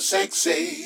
sexy.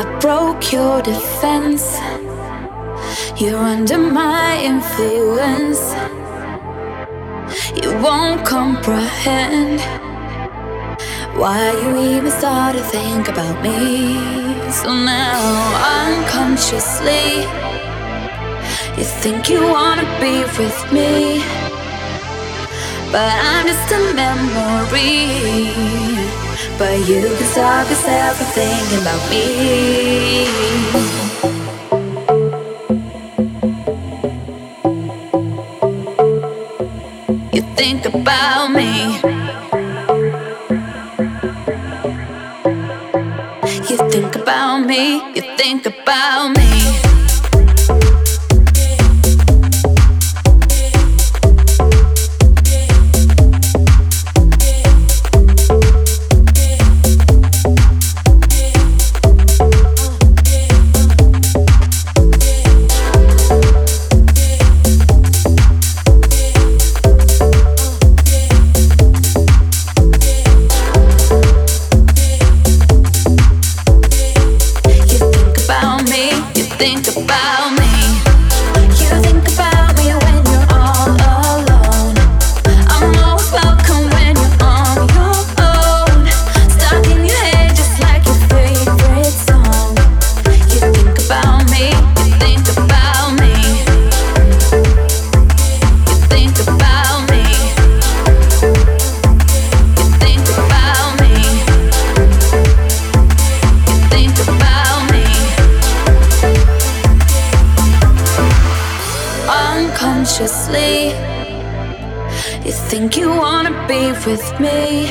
I broke your defense. You're under my influence. You won't comprehend why you even start to think about me. So now, unconsciously, you think you wanna be with me, but I'm just a memory. But you can stop yourself from thinking about me. think about me. You think about me, you think about me. think you wanna be with me,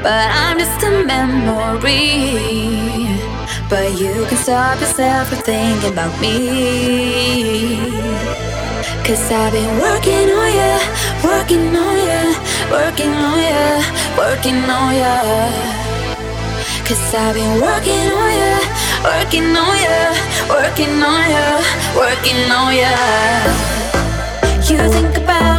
but I'm just a memory. But you can stop yourself from thinking about me. Cause I've been working on ya, working on ya, working on ya, working on ya. Cause I've been working on ya, working on ya, working on ya, working on ya. You think about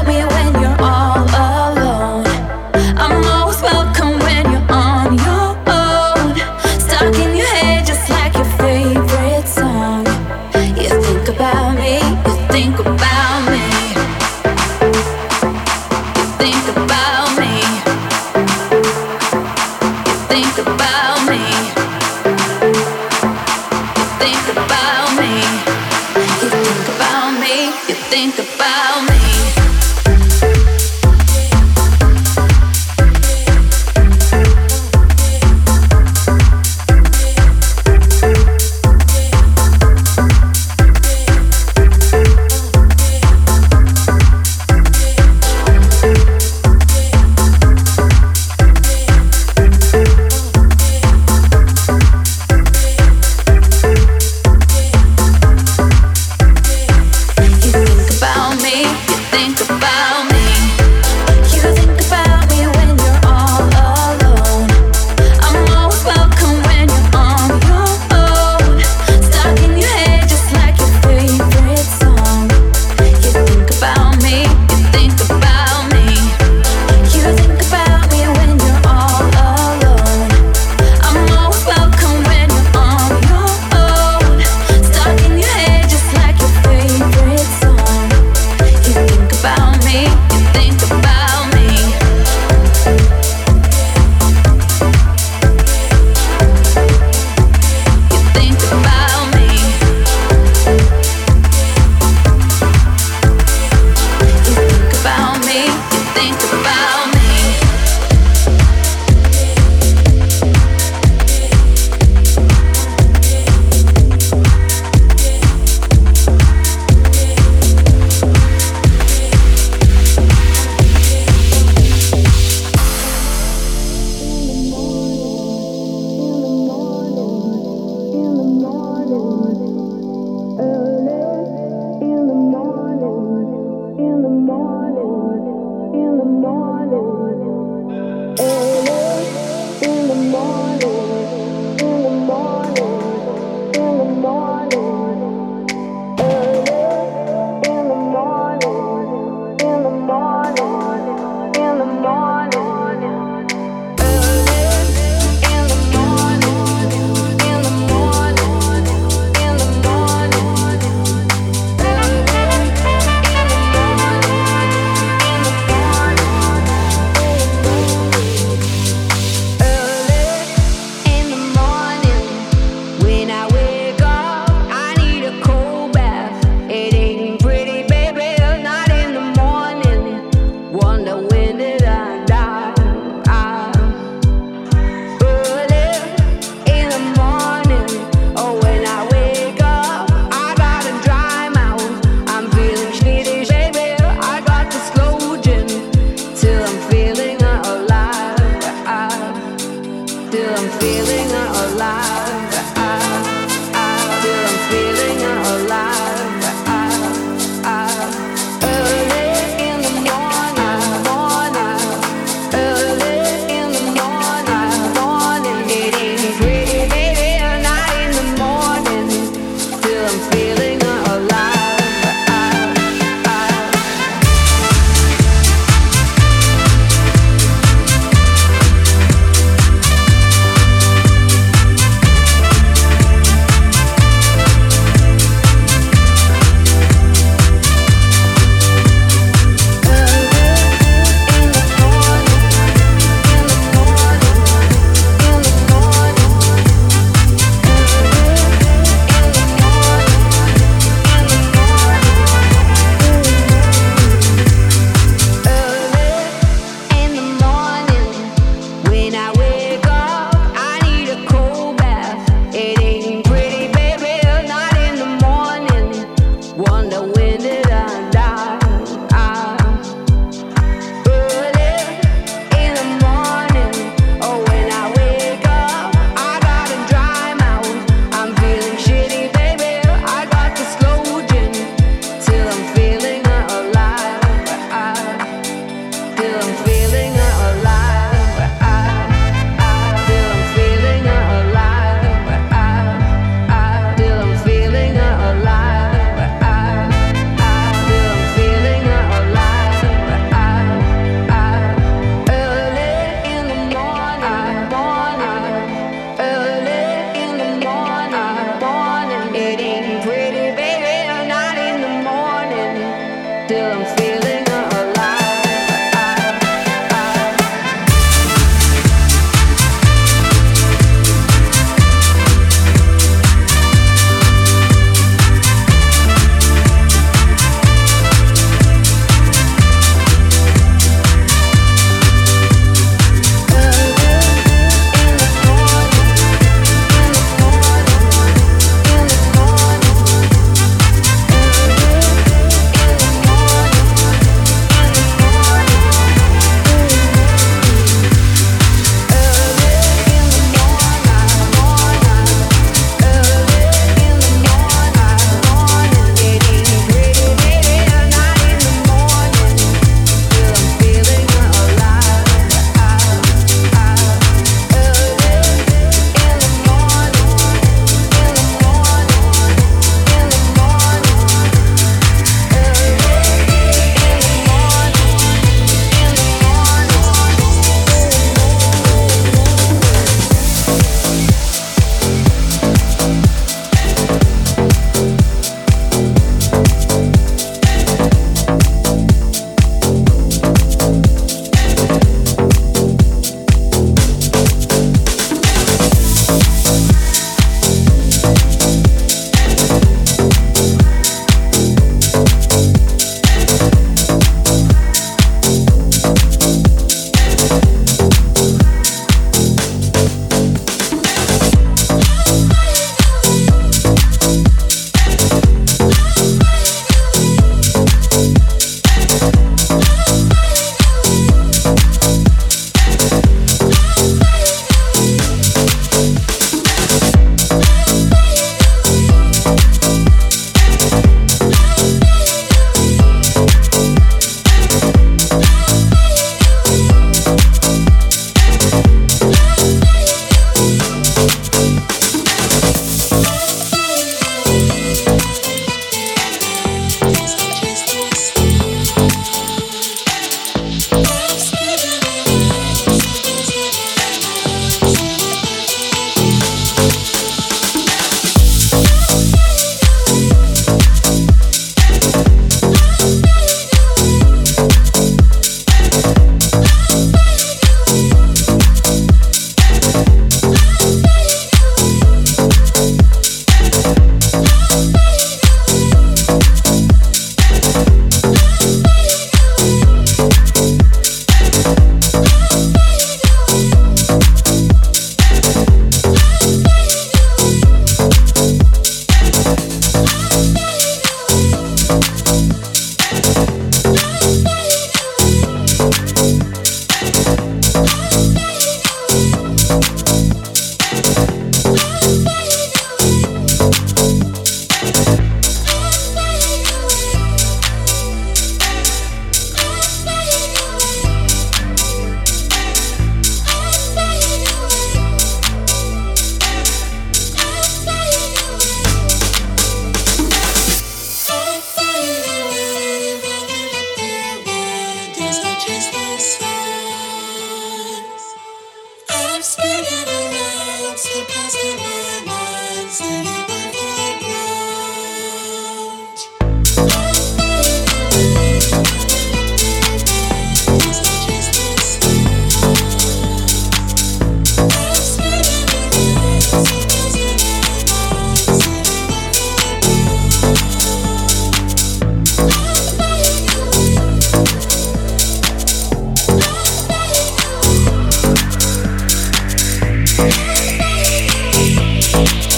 you.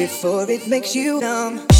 before it makes you numb.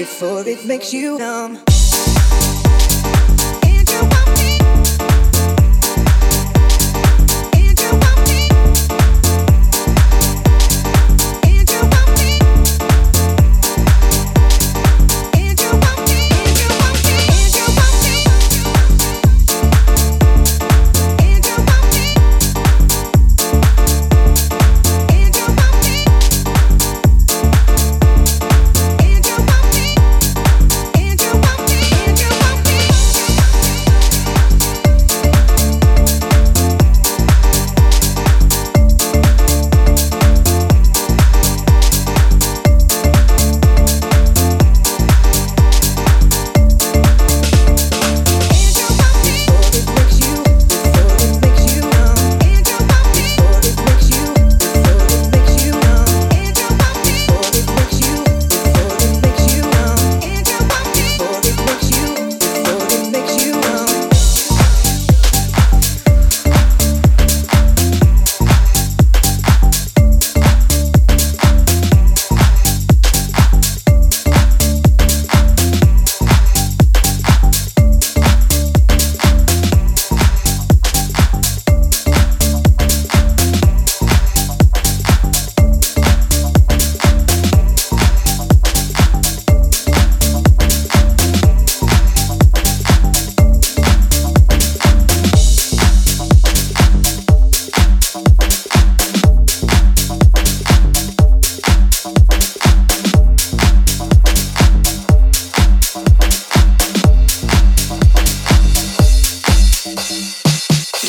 before it makes you numb.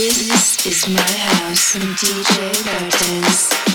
This is my house from DJ Gardens.